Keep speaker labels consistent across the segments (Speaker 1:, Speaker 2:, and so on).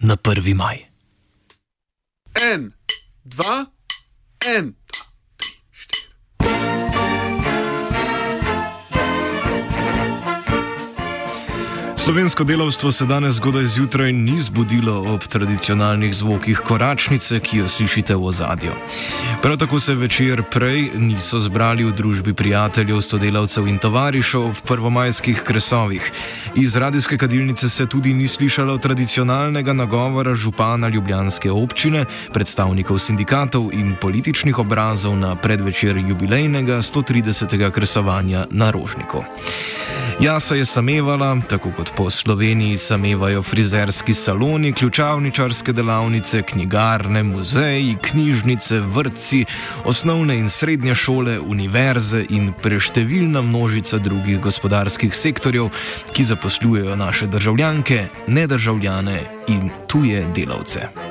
Speaker 1: na 1. maj.
Speaker 2: En, dva, en.
Speaker 1: Slovensko delavstvo se danes zgodaj zjutraj ni zbudilo ob tradicionalnih zvokih koračnice, ki jo slišite v ozadju. Prav tako se večer prej niso zbrali v družbi prijateljev, sodelavcev in tovarišev ob prvomajskih kresovih. Iz radijske kadilnice se tudi ni slišalo tradicionalnega nagovora župana Ljubljanske občine, predstavnikov sindikatov in političnih obrazov na predvečer jubilejnega 130. kresovanja na Rožniku. Jasa je samevala, tako kot po Sloveniji samevajo frizerski saloni, ključavničarske delavnice, knjigarne, muzeji, knjižnice, vrtci, osnovne in srednje šole, univerze in preštevilna množica drugih gospodarskih sektorjev, ki zaposlujejo naše državljanke, nedržavljane in tuje delavce.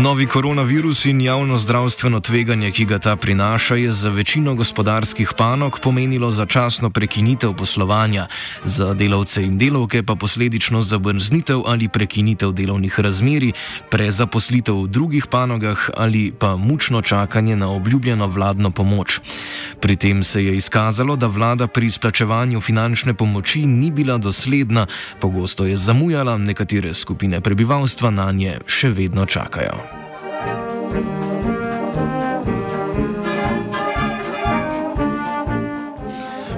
Speaker 1: Novi koronavirus in javno zdravstveno tveganje, ki ga ta prinaša, je za večino gospodarskih panog pomenilo začasno prekinitev poslovanja, za delavce in delavke pa posledično zabrznitev ali prekinitev delovnih razmeri, prezaposlitev v drugih panogah ali pa mučno čakanje na obljubljeno vladno pomoč. Pri tem se je izkazalo, da vlada pri izplačevanju finančne pomoči ni bila dosledna, pogosto je zamujala, nekatere skupine prebivalstva na nje še vedno čakajo. Thank you.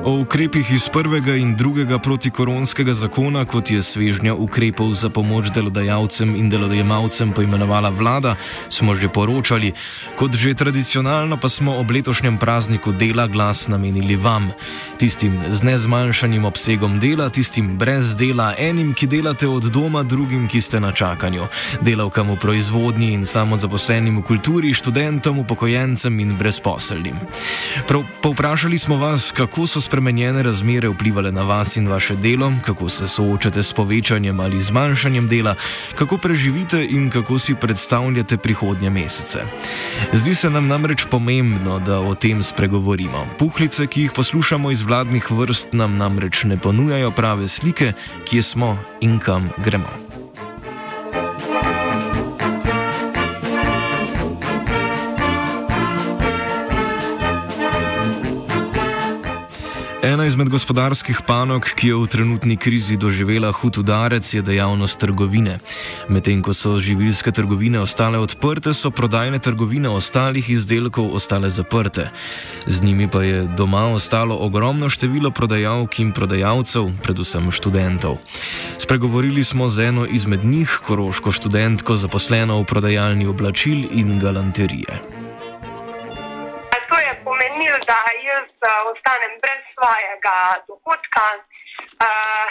Speaker 1: O ukrepih iz prvega in drugega protikoronskega zakona, kot je svežnja ukrepov za pomoč delodajalcem in delodajemalcem poimenovala vlada, smo že poročali. Kot že tradicionalno pa smo ob letošnjem prazniku dela glas namenili vam, tistim z nezmanjšanim obsegom dela, tistim brez dela, enim, ki delate od doma, drugim, ki ste na čakanju, delavkam v proizvodnji in samozaposlenim v kulturi, študentom, upokojencem in brezposelnim. Prav, povprašali smo vas, kako so spremenjene razmere vplivale na vas in vaše delo, kako se soočate s povečanjem ali zmanjšanjem dela, kako preživite in kako si predstavljate prihodnje mesece. Zdi se nam namreč pomembno, da o tem spregovorimo. Puhlice, ki jih poslušamo iz vladnih vrst, nam namreč ne ponujajo prave slike, kje smo in kam gremo. Ena izmed gospodarskih panog, ki je v trenutni krizi doživela hud udarec, je dejavnost trgovine. Medtem ko so živilske trgovine ostale odprte, so prodajne trgovine ostalih izdelkov ostale zaprte. Z njimi pa je doma ostalo ogromno število prodajalk in prodajalcev, predvsem študentov. Spregovorili smo z eno izmed njih, koroško študentko, zaposleno v prodajalni oblačil in galanterije.
Speaker 3: Ostanem brez svojega dohodka, uh,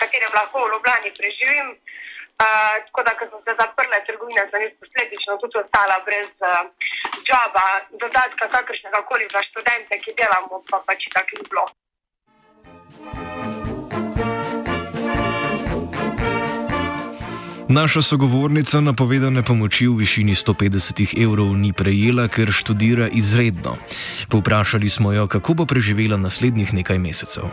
Speaker 3: katerem lahko v Ljubljani preživim. Uh, tako da, ko so se zaprle trgovine, sem posledično tudi ostala brez uh, joba, dodatka kakršnega koli za študente, ki delamo, pa pač tako ni bilo.
Speaker 1: Naša sogovornica napovedane pomoči v višini 150 evrov ni prejela, ker študira izredno. Povprašali smo jo, kako bo preživela naslednjih nekaj mesecev.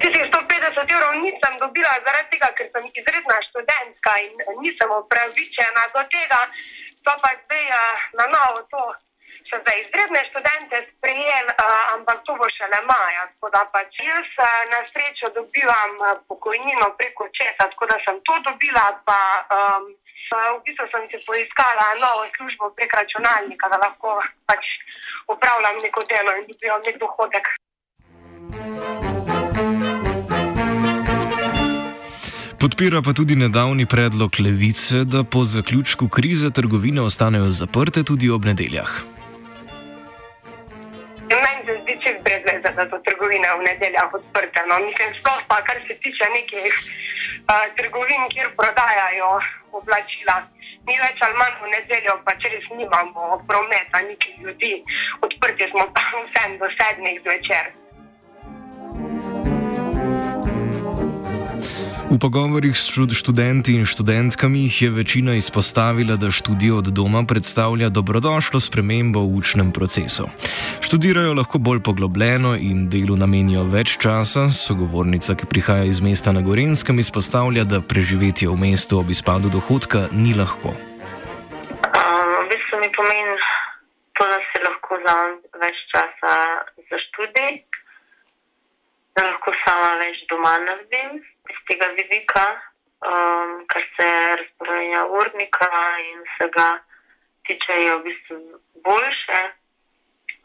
Speaker 3: Tistih 150 evrov nisem dobila zaradi tega, ker sem izredna študentka in nisem upravičena do tega. Pa pa zdaj na novo to
Speaker 4: so za izredne študente sprejeli, uh, ampak to bo šele maja. Tako da pač jaz uh, na srečo dobivam uh, pokojnino preko česa, tako da sem to dobila, pa um, v bistvu sem si poiskala novo službo prek računalnika, da lahko pač upravljam neko delo in dobivam nek dohodek.
Speaker 1: Podpira pa tudi nedavni predlog levice, da po zaključku krize trgovine ostanejo zaprte tudi ob nedeljah.
Speaker 4: Meni se zdi čez brezveze, da so trgovine v nedeljah odprte. No. Mislim, sploh pa kar se tiče nekih uh, trgovin, kjer prodajajo oblačila. Ni več ali manj v nedeljo, pa če res nimamo prometa, niti ljudi, odprti smo pa vsem do sedmih zvečer.
Speaker 1: V pogovorih s študenti in študentkami je večina izpostavila, da študij od doma predstavlja dobrodošlo spremembo v učnem procesu. Študirajo lahko bolj poglobljeno in delu namenijo več časa. Sogovornica, ki prihaja iz mesta na Gorenskem, izpostavlja, da preživetje v mestu ob izpadu dohodka ni lahko.
Speaker 5: Um, v bistvu mi pomeni to, da si lahko vzamem več časa za študij, da lahko sama več doma naredim iz tega vidika, um, kar se razporejanja urnika in vsega tiče, je v bistvu boljše.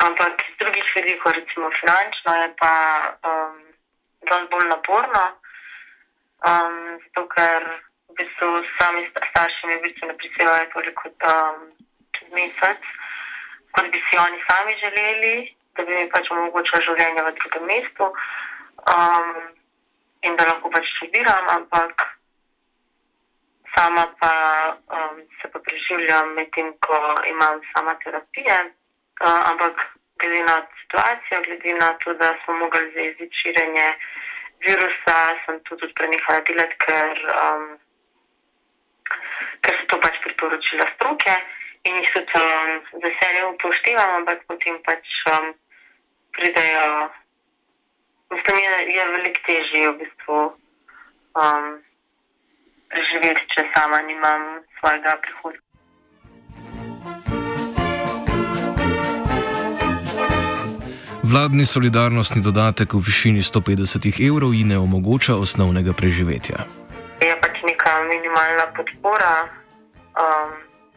Speaker 5: Ampak iz drugih vidikov, recimo finančno, je pa um, dosti bolj naporno. Um, zato, ker v bistvu sami starši mi v bistvu ne prispevajo toliko um, čez mesec, kot bi si oni sami želeli, da bi mi pač omogočili življenje v drugem mestu. Um, in da lahko pač študiram, ampak sama pa um, se pa preživljam medtem, ko imam sama terapije. Uh, ampak glede na situacijo, glede na to, da smo mogli zaiziti širjenje virusa, sem to tudi prenehala delati, ker, um, ker so to pač priporočila stroke in jih tudi um, z veseljem upoštevam, ampak potem pač um, pridejo. Mislim, je, je veliko težje v bistvu um, preživeti, če sama nimam svojega prihodka.
Speaker 1: Vladni solidarnostni dodatek v višini 150 evrov ji ne omogoča osnovnega preživetja.
Speaker 5: Je pač neka minimalna podpora, um,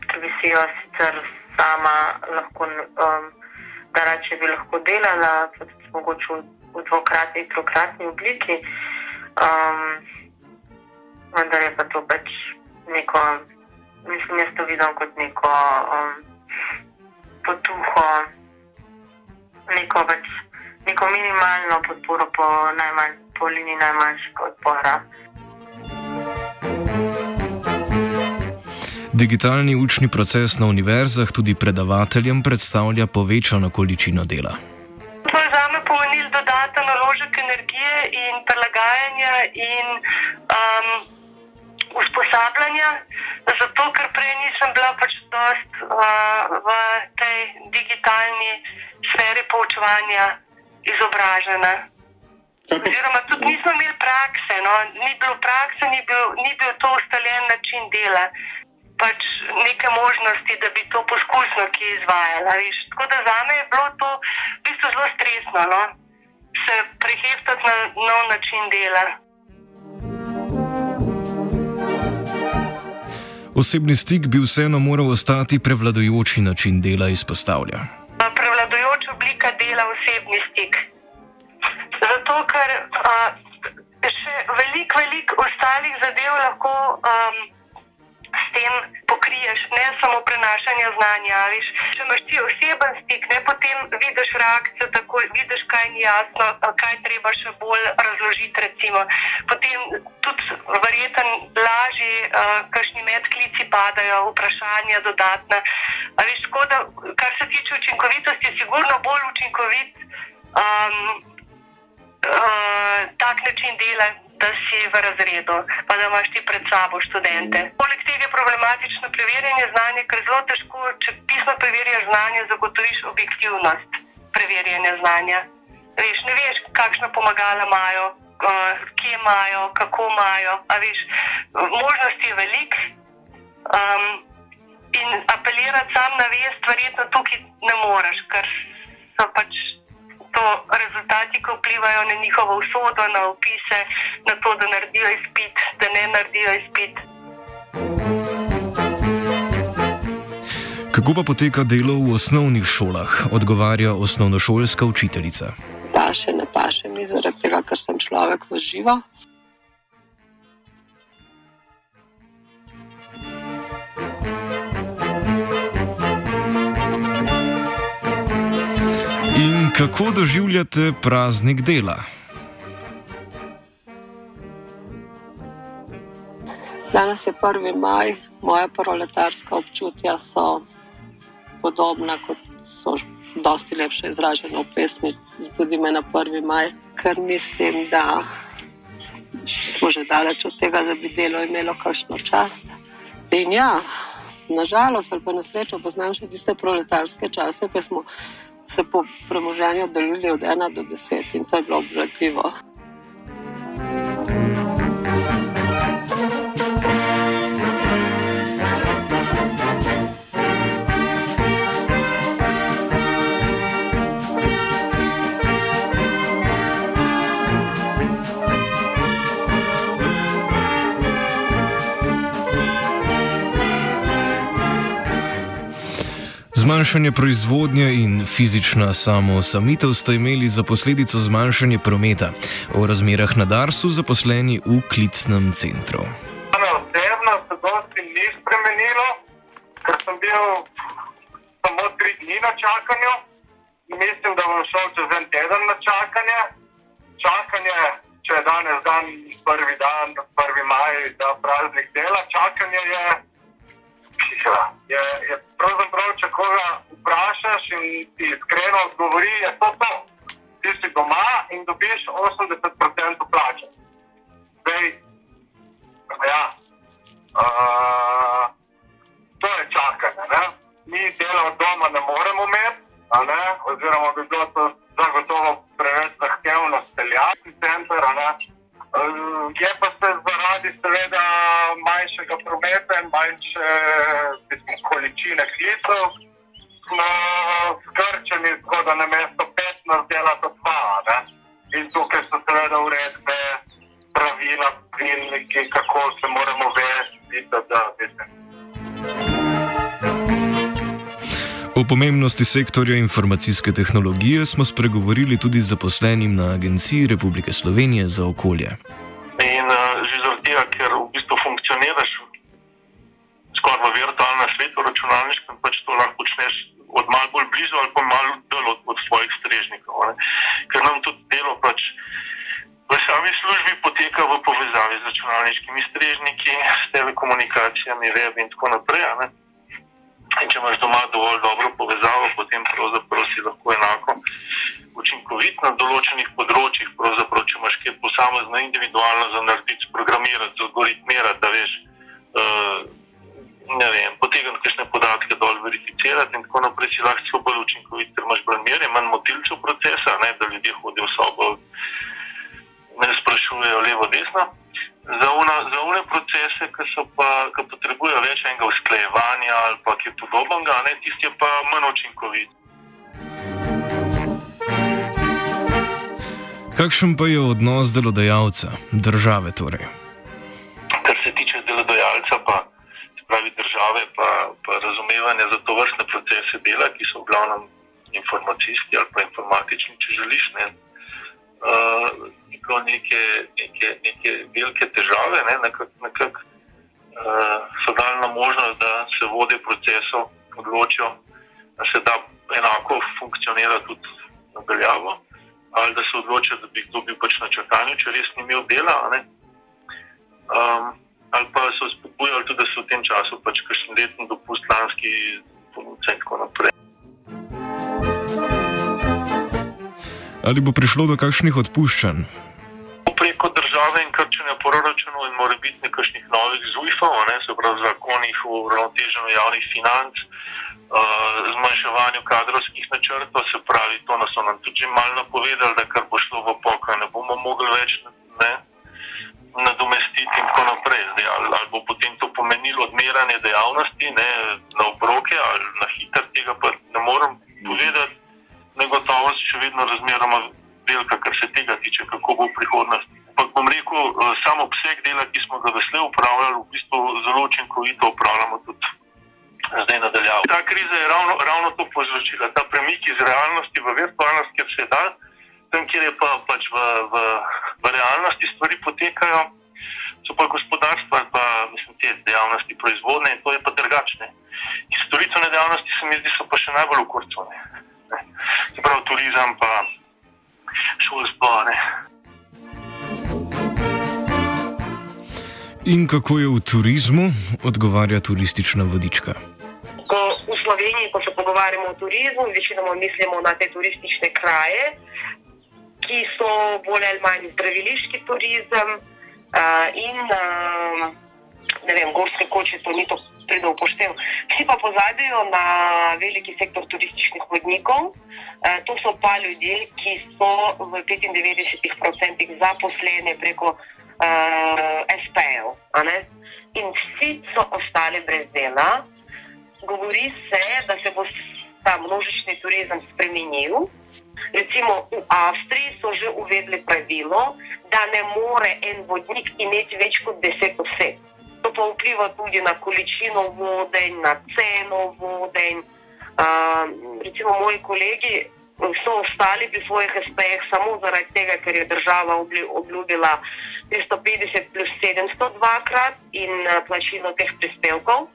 Speaker 5: ki bi si jo sicer sama lahko, um, da reče, bi lahko delala, tudi mogoče v dvokratni, trokratni obliki. Um, vendar je pa to pač neko, mislim, jaz to vidim kot neko um, potuho, neko, pač, neko minimalno podporo po, najmanj, po liniji najmanjšega odpora.
Speaker 1: Digitalni učni proces na univerzah tudi predavateljem predstavlja povečano količino dela.
Speaker 4: Naložek energije in prilagajanja in um, usposabljanja, zato ker prej nisem bila pač dost uh, v tej digitalni sferi poučevanja izobražena. Oziroma, tudi nismo imeli prakse, no? ni bilo prakse, ni bil, ni bil to ustaljen način dela, pač neke možnosti, da bi to poskusno ki izvajala. Viš? Tako da za me je bilo to v bistvu zelo stresno, no? Se preheftati na nov način dela.
Speaker 1: Osebni stik bi vseeno moral ostati prevladujoči način dela, izpostavlja.
Speaker 4: Prevladujoča oblika dela je osebni stik. Zato, ker uh, še veliko, veliko ostalih zadev lahko um, s tem pokriješ, ne samo prenašanje znanja. Viš, če imaš ti oseben stik, ne potem vidiš reakcijo, tako vidiš, kaj ni jasno, kaj treba še bolj razložiti. Recimo. Potem tudi verjeten lažje, uh, kakšni medklici padajo, vprašanja dodatna. A viš, da, kar se tiče učinkovitosti, je sigurno bolj učinkovit. Um, Uh, tak način dela, da si v razredu, pa da imaš ti pred sabo študente. Poleg problematično preverjanje znanja, ker zelo težko, če pisno preverjaš znanje, zagotoviš objektivnost preverjanja znanja. Veš, ne veš, kakšno pomagala imajo, uh, kje imajo, kako imajo. Veš, možnosti je veliko um,
Speaker 3: In apelirati sam na vest, verjetno tukaj ne moreš, ker so pač to rezultati, ki vplivajo na njihovo usodo, na opise, na to, da naredijo izpit, da ne naredijo izpit.
Speaker 1: Kako pa poteka delo v osnovnih šolah, odgovarja osnovnošolska učiteljica.
Speaker 6: Paše, ne paše mi zaradi tega, ker sem človek v živo.
Speaker 1: In kako doživljate praznik dela?
Speaker 6: Danes je 1. maj, moja proletarska občutja so podobna, kot so dosti lepše izražene v pesmi Zbudi me na 1. maj, ker mislim, da smo že daleč od tega, da bi delo imelo kakšno čast. In ja, nažalost ali pa na srečo poznam še tiste proletarske čase, ki smo se po premoženju delili od 1 do 10 in to je bilo obvladljivo.
Speaker 1: Zmanjšanje proizvodnje in fizična samoosamitev sta imeli za posledico zmanjšanje prometa. O razmerah na Darsu zaposleni v klicnem centru.
Speaker 7: Osebno se dosti ni spremenilo, ker sem bil samo tri dni na čakanju. Mislim, da bom šel čez en teden na čakanje. Čakanje, če je danes dan, prvi dan, prvi maj, da praznik dela, čakanje je. Je, je pravzaprav, če koga vprašaš in ti iskreno odgovori, je to to. Ti si doma in dobiš 80% plače. Zdaj, ja, uh, to je čakanje. Ne? Mi dela od doma ne moremo imeti, oziroma bi bilo to zagotovo preveč zahtevno speljati center. Je pa se zaradi seveda manjšega prometa in manjše mislim, količine klicev, smo skrčeni, tako da na mesto 15 dela to 2. In tukaj so seveda uredbe, pravila, pravilniki, kako se moramo vesti, da, mislim.
Speaker 1: O pomembnosti sektorja informacijske tehnologije smo spregovorili tudi z zaposlenim na Agenciji Republike Slovenije za okolje.
Speaker 7: Funkcioniraš skoraj v virtualnem svetu, računalniškem, pač to lahko počneš od malo bolj blizu ali pa malo dol od, od svojih strežnikov. Ne? Ker nam tudi delo pač v sami službi poteka v povezavi z računalniškimi strežniki, s telekomunikacijami, web in tako naprej. Ne? In če imaš doma dovolj dobro povezavo, potem pravzaprav si lahko enako učinkovit na določenih področjih. Pravzaprav, če imaš kaj posamezno, individualno za narediti, programirati, algoritmirati, da veš, uh, ne vem, potegniti kakšne podatke dol, verificirati in tako naprej, si lahko celo bolj učinkovit, ker imaš bolj merje, manj motilcev procesa, ne, da ljudje hodijo v sobo, ne sprašujejo levo, desno. Za une procese, ki, pa, ki potrebujejo več enega usklajevanja ali pa kaj podobnega, ne, tisti je pa manj učinkovit.
Speaker 1: Kakšen pa je odnos delodajalca, države torej?
Speaker 7: Kar se tiče delodajalca, pa pravi države, pa, pa razumevanje za to vrstne procese dela, ki so v glavnem informacijski ali pa informatični, če želiš. Ne, uh, bilo neke, neke, neke velike težave, ne, nekak, nekak, uh, so dali na možnost, da se vode procesov odločijo, da se da enako funkcionira tudi nadaljavo, ali da se odločijo, da bi kdo bil pač na čakanju, če res ni imel dela. Um, ali pa so spodbujali tudi, da se v tem času pač kakšen letni dopust lanski ponudce in tako naprej.
Speaker 1: Ali bo prišlo do kakšnih odpuščanj?
Speaker 7: Države in krčenja proračunov in mora biti nekakšnih novih zujfov, ne, se pravi zakonih o uravnoteženju javnih financ, uh, zmanjševanju kadrovskih načrtov, se pravi, to nas so nam tudi že malo napovedali, da kar bo šlo v pokoj, ne bomo mogli več. Ne.
Speaker 8: nadomestiti in tako naprej. Zdaj, ali, ali bo potem to pomenilo odmeranje dejavnosti ne, na obroke ali na hiter, tega pa ne morem povedati. Negotovost še vedno razmeroma velika, kar se tega tiče, kako bo v prihodnosti. Ampak bom rekel, eh, sam obseg dela, ki smo ga veslej upravljali, v bistvu zelo učinkovito upravljamo tudi zdaj nadaljavo. Ta kriza je ravno, ravno to povzročila, ta premik iz realnosti v virtualnost, kjer se da, tam, kjer je pa pač v, v, v realnosti stvari potekajo, so pa gospodarstva in pa mislim, te dejavnosti proizvodne in to je pa drugačne. In storitvene dejavnosti se mi zdi, so pa še najbolj kurcu. Se pravi, turizem pa šolstvo. Ne.
Speaker 1: In kako je v turizmu, odgovarja turistična vodička.
Speaker 3: Ko v Sloveniji, ko se pogovarjamo o turizmu, večinoma mislimo na te turistične kraje, ki so bolj ali manj zdraviliški turizem uh, in uh, ne vem, gorske koče, to ni to pride upoštev. Vsi pa pozabijo na veliki sektor turističnih vodnikov. Uh, to so pa ljudje, ki so v 95% zaposleni preko uh, SP-jev. In vsi so ostali brez dela. Govori se, da se bo ta množični turizem spremenil. Recimo v Avstriji so že uvedli pravilo, da ne more en vodnik imeti več kot 10 oseb. To pa vpliva tudi na količino vode, na ceno vode. Uh, recimo moji kolegi so ostali pri svojih SP-jih samo zaradi tega, ker je država obljubila 350 plus 700 dvakrat in uh, plačilo teh prispevkov.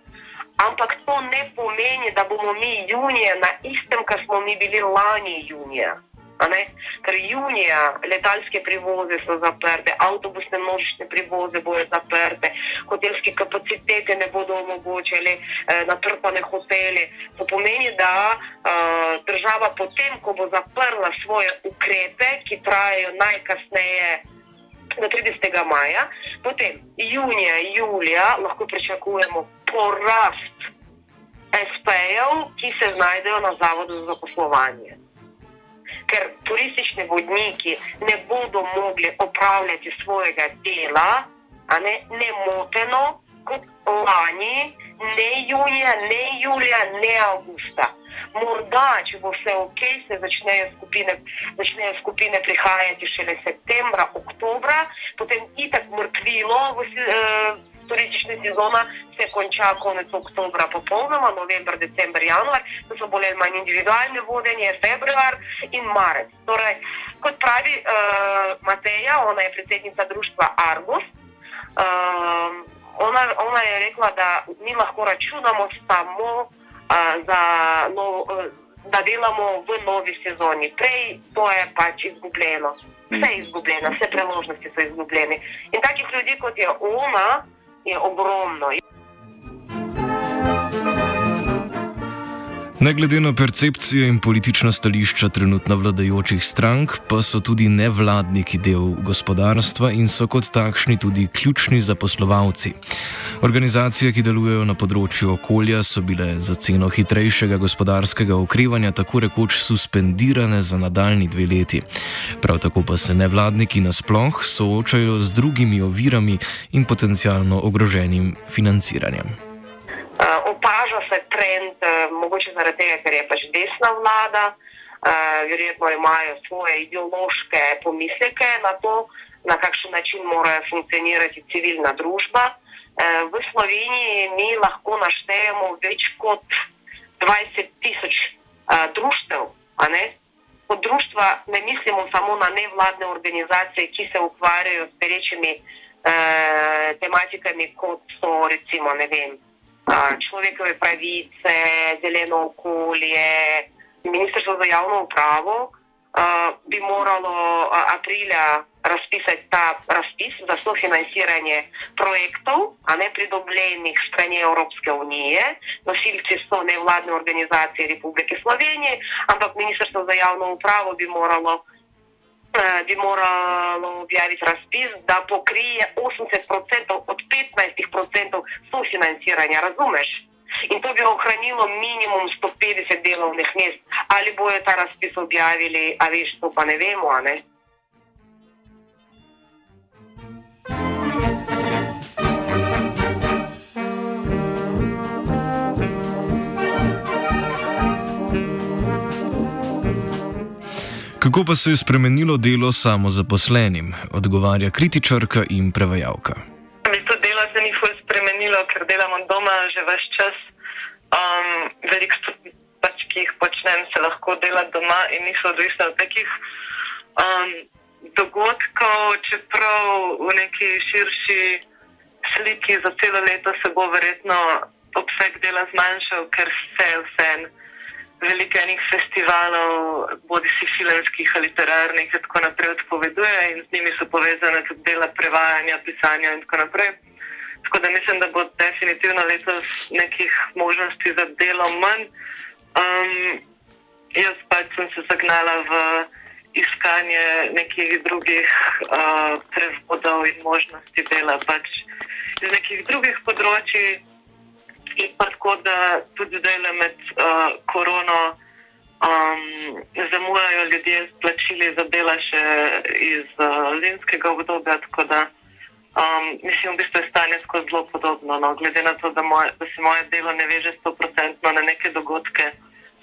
Speaker 3: Ampak to ne pomeni, da bomo mi junija na istem, kar smo mi bili lani junija. Ker junija letalske prevoze so zaprte, avtobusne množične prevoze bodo zaprte, hotelske kapacitete ne bodo omogočili, eh, natrpane hotele. To pomeni, da eh, država potem, ko bo zaprla svoje ukrepe, ki trajajo najkasneje do 30. maja, potem junija, julija lahko pričakujemo porast SP-jev, ki se znajdejo na zavodu za zaposlovanje. Ker turistični vodniki ne bodo mogli opravljati svojega dela, ne, ne moteno, kot lani, ne junija, ne julija, ne avgusta. Morda, če bo vse ok, se začnejo skupine, začnejo skupine prihajati šele septembra, oktobra, potem itak mrtvilo v uh, turistične sezona se konča konec oktobra popolnoma, november, december, januar, to so bolj ali manj individualne vodenje, februar in marec. Torej, kot pravi uh, Mateja, ona je predsednica društva Argus, uh, ona, ona je rekla, da mi lahko računamo samo uh, za no, uh, da delamo v novi sezoni. Prej to je pač izgubljeno. Vse je izgubljeno, vse priložnosti so izgubljene. In takih ljudi kot je ona, je
Speaker 1: Ne glede na percepcije in politična stališča trenutno vladajočih strank, pa so tudi nevladniki del gospodarstva in so kot takšni tudi ključni zaposlovalci. Organizacije, ki delujejo na področju okolja, so bile za ceno hitrejšega gospodarskega okrevanja tako rekoč suspendirane za nadaljni dve leti. Prav tako pa se nevladniki nasploh soočajo z drugimi ovirami in potencialno ogroženim financiranjem.
Speaker 3: Uh, trend, uh, mogoče zaradi tega, ker je pač desna vlada, uh, verjetno imajo svoje ideološke pomisleke na to, na kakšen način mora funkcionirati civilna družba. Uh, v Sloveniji mi lahko naštejemo več kot 20 tisoč uh, društev. Kot društva ne mislimo samo na nevladne organizacije, ki se ukvarjajo s perečimi uh, tematikami, kot so recimo ne vem človekove pravice, zeleno okolje. Ministrstvo za javno upravo bi moralo aprila razpisati ta razpis za sofinanciranje projektov, a ne pridobljenih strani Evropske unije. Nosilci so nevladne organizacije Republike Slovenije, ampak Ministrstvo za javno upravo bi moralo bi moralo objaviti razpis, da pokrije 80% od 15% sofinanciranja, razumeš? In to bi ohranilo minimum 150 delovnih mest. Ali bojo ta razpis objavili, a veš, to pa ne vemo, a ne?
Speaker 1: Kako pa se je spremenilo delo samozaposlenim, odgovarja kritičarka in prevajalka.
Speaker 9: To delo se ni ful spremenilo, ker delam od doma že vse čas. Um, Veliko stvari, pač, ki jih počnem, se lahko dela doma in niso odvisne od nekih um, dogodkov, čeprav v neki širši sliki za celo leto se bo verjetno obseg dela zmanjšal, ker se vse veliko enih festivalov, bodi si filmskih ali literarnih, in tako naprej odpoveduje in z njimi so povezane tudi dela prevajanja, pisanja in tako naprej. Tako da mislim, da bo definitivno letos nekih možnosti za delo manj. Um, jaz pač sem se zagnala v iskanje nekih drugih uh, prevodov in možnosti dela pač iz nekih drugih področji. In pa tako, da tudi zdaj med uh, korono um, zamujajo ljudje s plačili za dela še iz uh, zimskega obdobja. Tako da um, mislim, v bistvu je stanje skozi zelo podobno. No. Glede na to, da, moje, da se moje delo ne veže 100% na neke dogodke,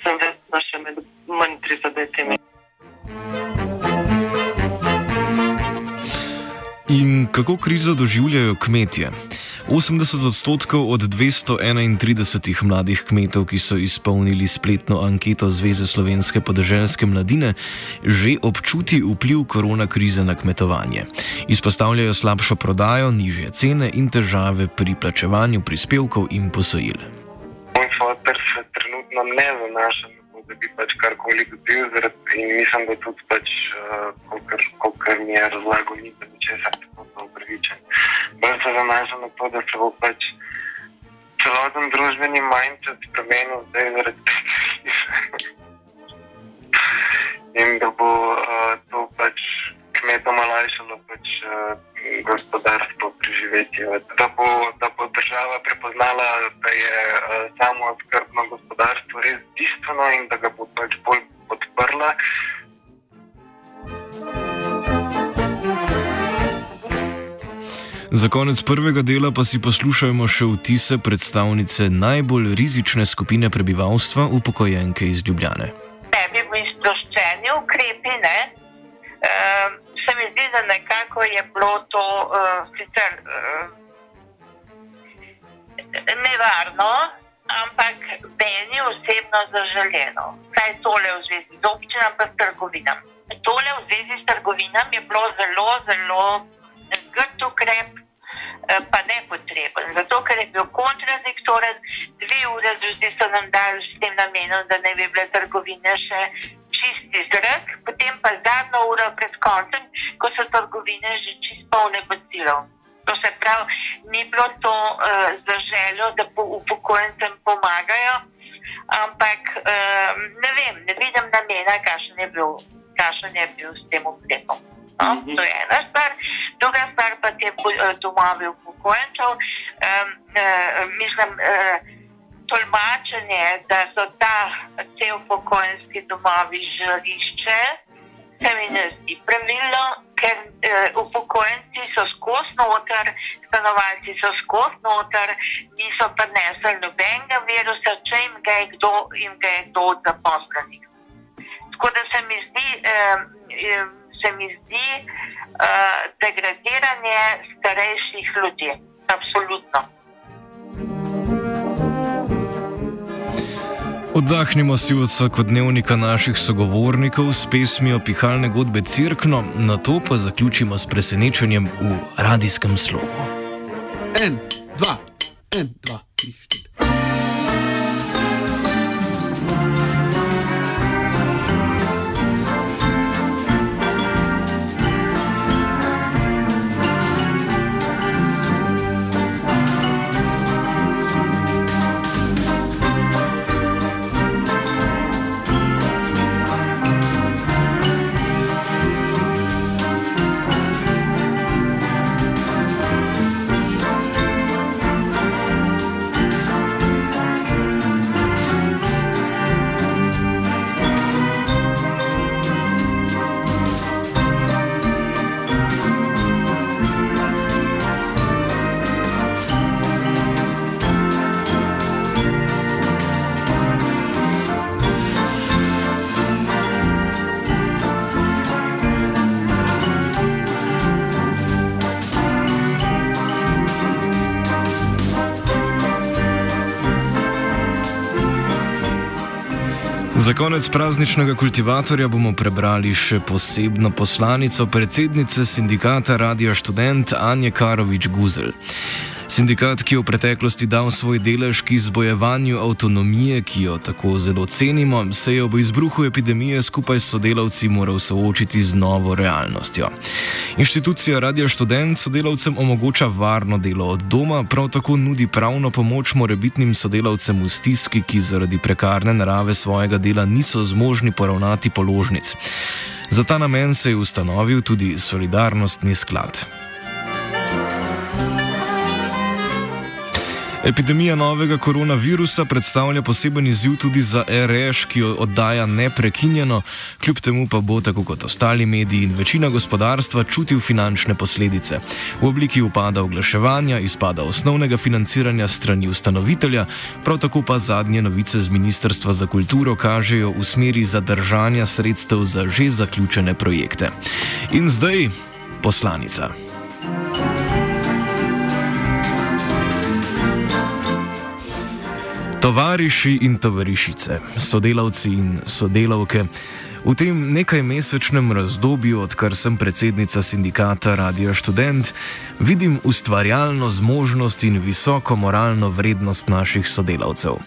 Speaker 9: sem vedno še med manj prizadetimi.
Speaker 1: In kako krizo doživljajo kmetje? 80 odstotkov od 231 mladih kmetov, ki so izpolnili spletno anketo Zveze slovenske podeželske mladine, že občuti vpliv korona krize na kmetovanje. Izpostavljajo slabšo prodajo, nižje cene in težave pri plačevanju prispevkov in posojil.
Speaker 10: Moj fotor se trenutno ne zanaša na to, da bi pač karkoli dobil, in mislim, da tudi pač, uh, kar mi je razlagal, ni da ničesar tako upravičen. Bolj se zanaša na to, da se bo pač celoten družbeni mindset spremenil zdaj zaradi tega. In da bo uh, to pač kmetom olajšalo pač, uh, gospodarstvo preživeti. Da bo, da bo država prepoznala, da je uh, samo skrbno gospodarstvo res bistveno in da ga bo pač bolj podprla.
Speaker 1: Za konec prvega dela pa si poslušajmo še vtise predstavnice najbolj rizične skupine prebivalstva, upokojenke iz Ljubljane.
Speaker 11: Tebi bi sproščeni ukrepi, ne? Uh, mi zdi, da nekako je bilo to uh, sicer uh, nevarno, ampak meni osebno zaželjeno. Kaj tole v zvezi z občinami, pa s trgovinami. Tole v zvezi s trgovinami je bilo zelo, zelo grd ukrep, pa nepotreben. Zato, ker je bil kontradiktoren, dve ure zjutraj so nam dali s tem namenom, da ne bi bile trgovine še čisti zrak, potem pa zadnjo uro pred koncem, ko so trgovine že čist polne bacilov. To se pravi, ni bilo to uh, za željo, da po upokojencem pomagajo, ampak uh, ne vem, ne vidim namena, kakšen je bil, kakšen je bil s tem ukrepom. No, mm -hmm. To je ena stvar. Druga stvar pa je domovi upokojencev. Um, uh, mislim, uh, tolmačenje, da so ta te upokojenski domovi žarišče, se mi ne zdi pravilno, ker uh, upokojenci so skozi noter, stanovalci so skozi noter, niso prenesli nobenega virusa, če jim ga je kdo, jim ga je kdo od zaposlenih. Tako da se mi zdi. Um, se mi zdi uh, degradiranje starejših ljudi. Absolutno.
Speaker 1: Oddahnimo si od vsakodnevnika naših sogovornikov s pesmijo Pihalne godbe Cirkno, na to pa zaključimo s presenečenjem v radijskem slogu.
Speaker 2: En, dva, en, dva, tri, štiri.
Speaker 1: Konec prazničnega kultivatorja bomo prebrali še posebno poslanico predsednice sindikata Radio Student Anje Karovič Guzel. Sindikat, ki je v preteklosti dal svoj delež k izbojevanju avtonomije, ki jo tako zelo cenimo, se je ob izbruhu epidemije skupaj s sodelavci moral soočiti z novo realnostjo. Inštitucija Radio Student sodelavcem omogoča varno delo od doma, prav tako nudi pravno pomoč morebitnim sodelavcem v stiski, ki zaradi prekarne narave svojega dela niso zmožni poravnati položnic. Za ta namen se je ustanovil tudi solidarnostni sklad. Epidemija novega koronavirusa predstavlja poseben izziv tudi za REŠ, ki jo oddaja neprekinjeno, kljub temu pa bo, tako kot ostali mediji in večina gospodarstva, čutil finančne posledice v obliki upada oglaševanja, izpada osnovnega financiranja strani ustanovitelja, prav tako pa zadnje novice z Ministrstva za kulturo kažejo v smeri zadržanja sredstev za že zaključene projekte. In zdaj poslanica. Tovariši in tovarišice, sodelavci in sodelavke, v tem nekajmesečnem razdobju, odkar sem predsednica sindikata Radio Student, vidim ustvarjalno zmožnost in visoko moralno vrednost naših sodelavcev.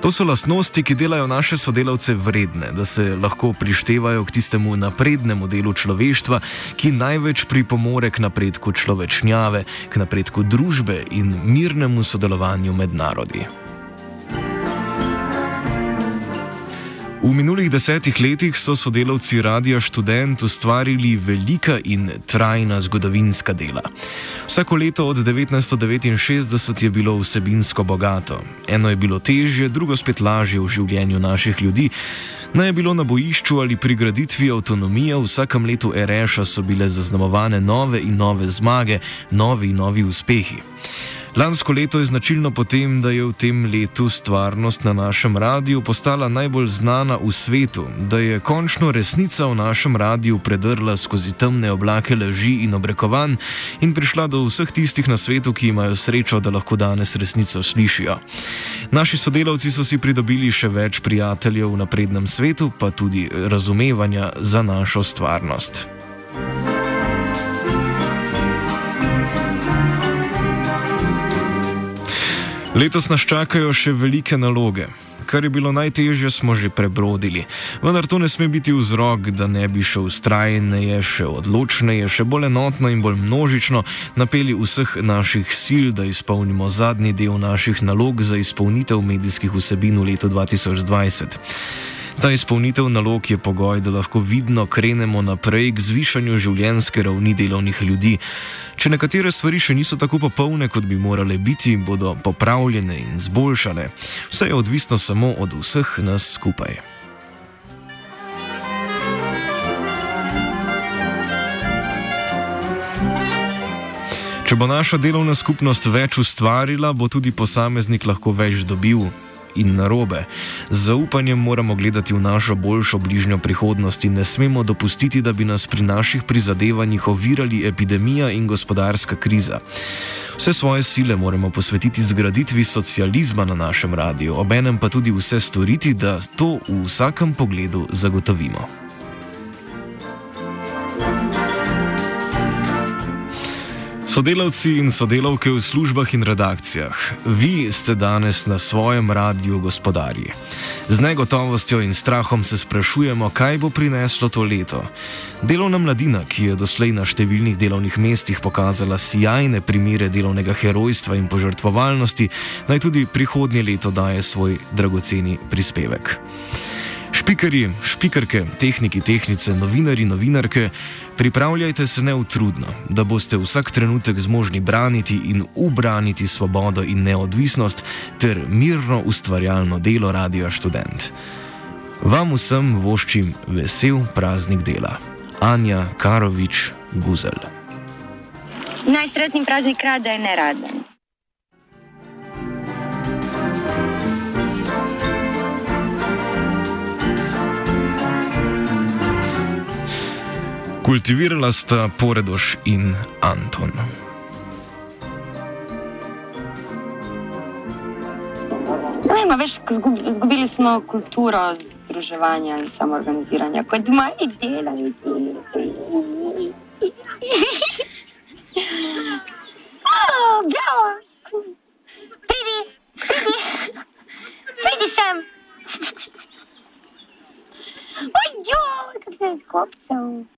Speaker 1: To so lastnosti, ki delajo naše sodelavce vredne, da se lahko prištevajo k tistemu naprednemu delu človeštva, ki največ pripomore k napredku človečnjave, k napredku družbe in mirnemu sodelovanju med narodi. V minulih desetih letih so sodelavci Radia Student ustvarili velika in trajna zgodovinska dela. Vsako leto od 1969 je bilo vsebinsko bogato. Eno je bilo težje, drugo spet lažje v življenju naših ljudi. Naj je bilo na bojišču ali pri graditvi avtonomije, v vsakem letu REŠA so bile zaznamovane nove in nove zmage, novi in novi uspehi. Lansko leto je značilno potem, da je v tem letu stvarnost na našem radiju postala najbolj znana v svetu, da je končno resnica v našem radiju predrla skozi temne oblake laži in obrekovanj in prišla do vseh tistih na svetu, ki imajo srečo, da lahko danes resnico slišijo. Naši sodelavci so si pridobili še več prijateljev v naprednem svetu, pa tudi razumevanja za našo stvarnost. Letos nas čakajo še velike naloge. Kar je bilo najtežje, smo že prebrodili. Vendar to ne sme biti vzrok, da ne bi šel ustrajneje, še odločneje, še bolj enotno in bolj množično napeli vseh naših sil, da izpolnimo zadnji del naših nalog za izpolnitev medijskih vsebin v letu 2020. Ta izpolnitev nalog je pogoj, da lahko vidno krenemo naprej k zvišanju življenjske ravni delovnih ljudi. Če nekatere stvari še niso tako popolne, kot bi morale biti, bodo popravljene in zboljšane. Vse je odvisno samo od vseh nas skupaj. Če bo naša delovna skupnost več ustvarila, bo tudi posameznik lahko več dobil. In narobe. Z zaupanjem moramo gledati v našo boljšo bližnjo prihodnost in ne smemo dopustiti, da bi nas pri naših prizadevanjih ovirali epidemija in gospodarska kriza. Vse svoje sile moramo posvetiti zgraditvi socializma na našem radiju, obenem pa tudi vse storiti, da to v vsakem pogledu zagotovimo. Sodelavci in sodelavke v službah in redakcijah, vi ste danes na svojem radiju gospodarji. Z negotovostjo in strahom se sprašujemo, kaj bo prineslo to leto. Delovna mladina, ki je doslej na številnih delovnih mestih pokazala sjajne primere delovnega herojstva in požrtvovalnosti, naj tudi prihodnje leto daje svoj dragoceni prispevek. Špikerji, špikerke, tehniki, tehnice, novinari, novinarke, pripravljajte se neutrudno, da boste vsak trenutek zmožni braniti in ubraniti svobodo in neodvisnost ter mirno ustvarjalno delo Radio Student. Vam vsem voščim vesel praznik dela. Anja Karovič Guzel.
Speaker 12: Najsretnejši praznik rada je neraden.
Speaker 1: Kultivirala sta Poredoš in Anton.
Speaker 6: Ne, ma veš, izgubili smo kulturo
Speaker 12: združevanja in samoorganiziranja, kot moji delavci. Oh, bravo! Pridi, pridi, pridi sem! Ojoj, kako se je skopcev!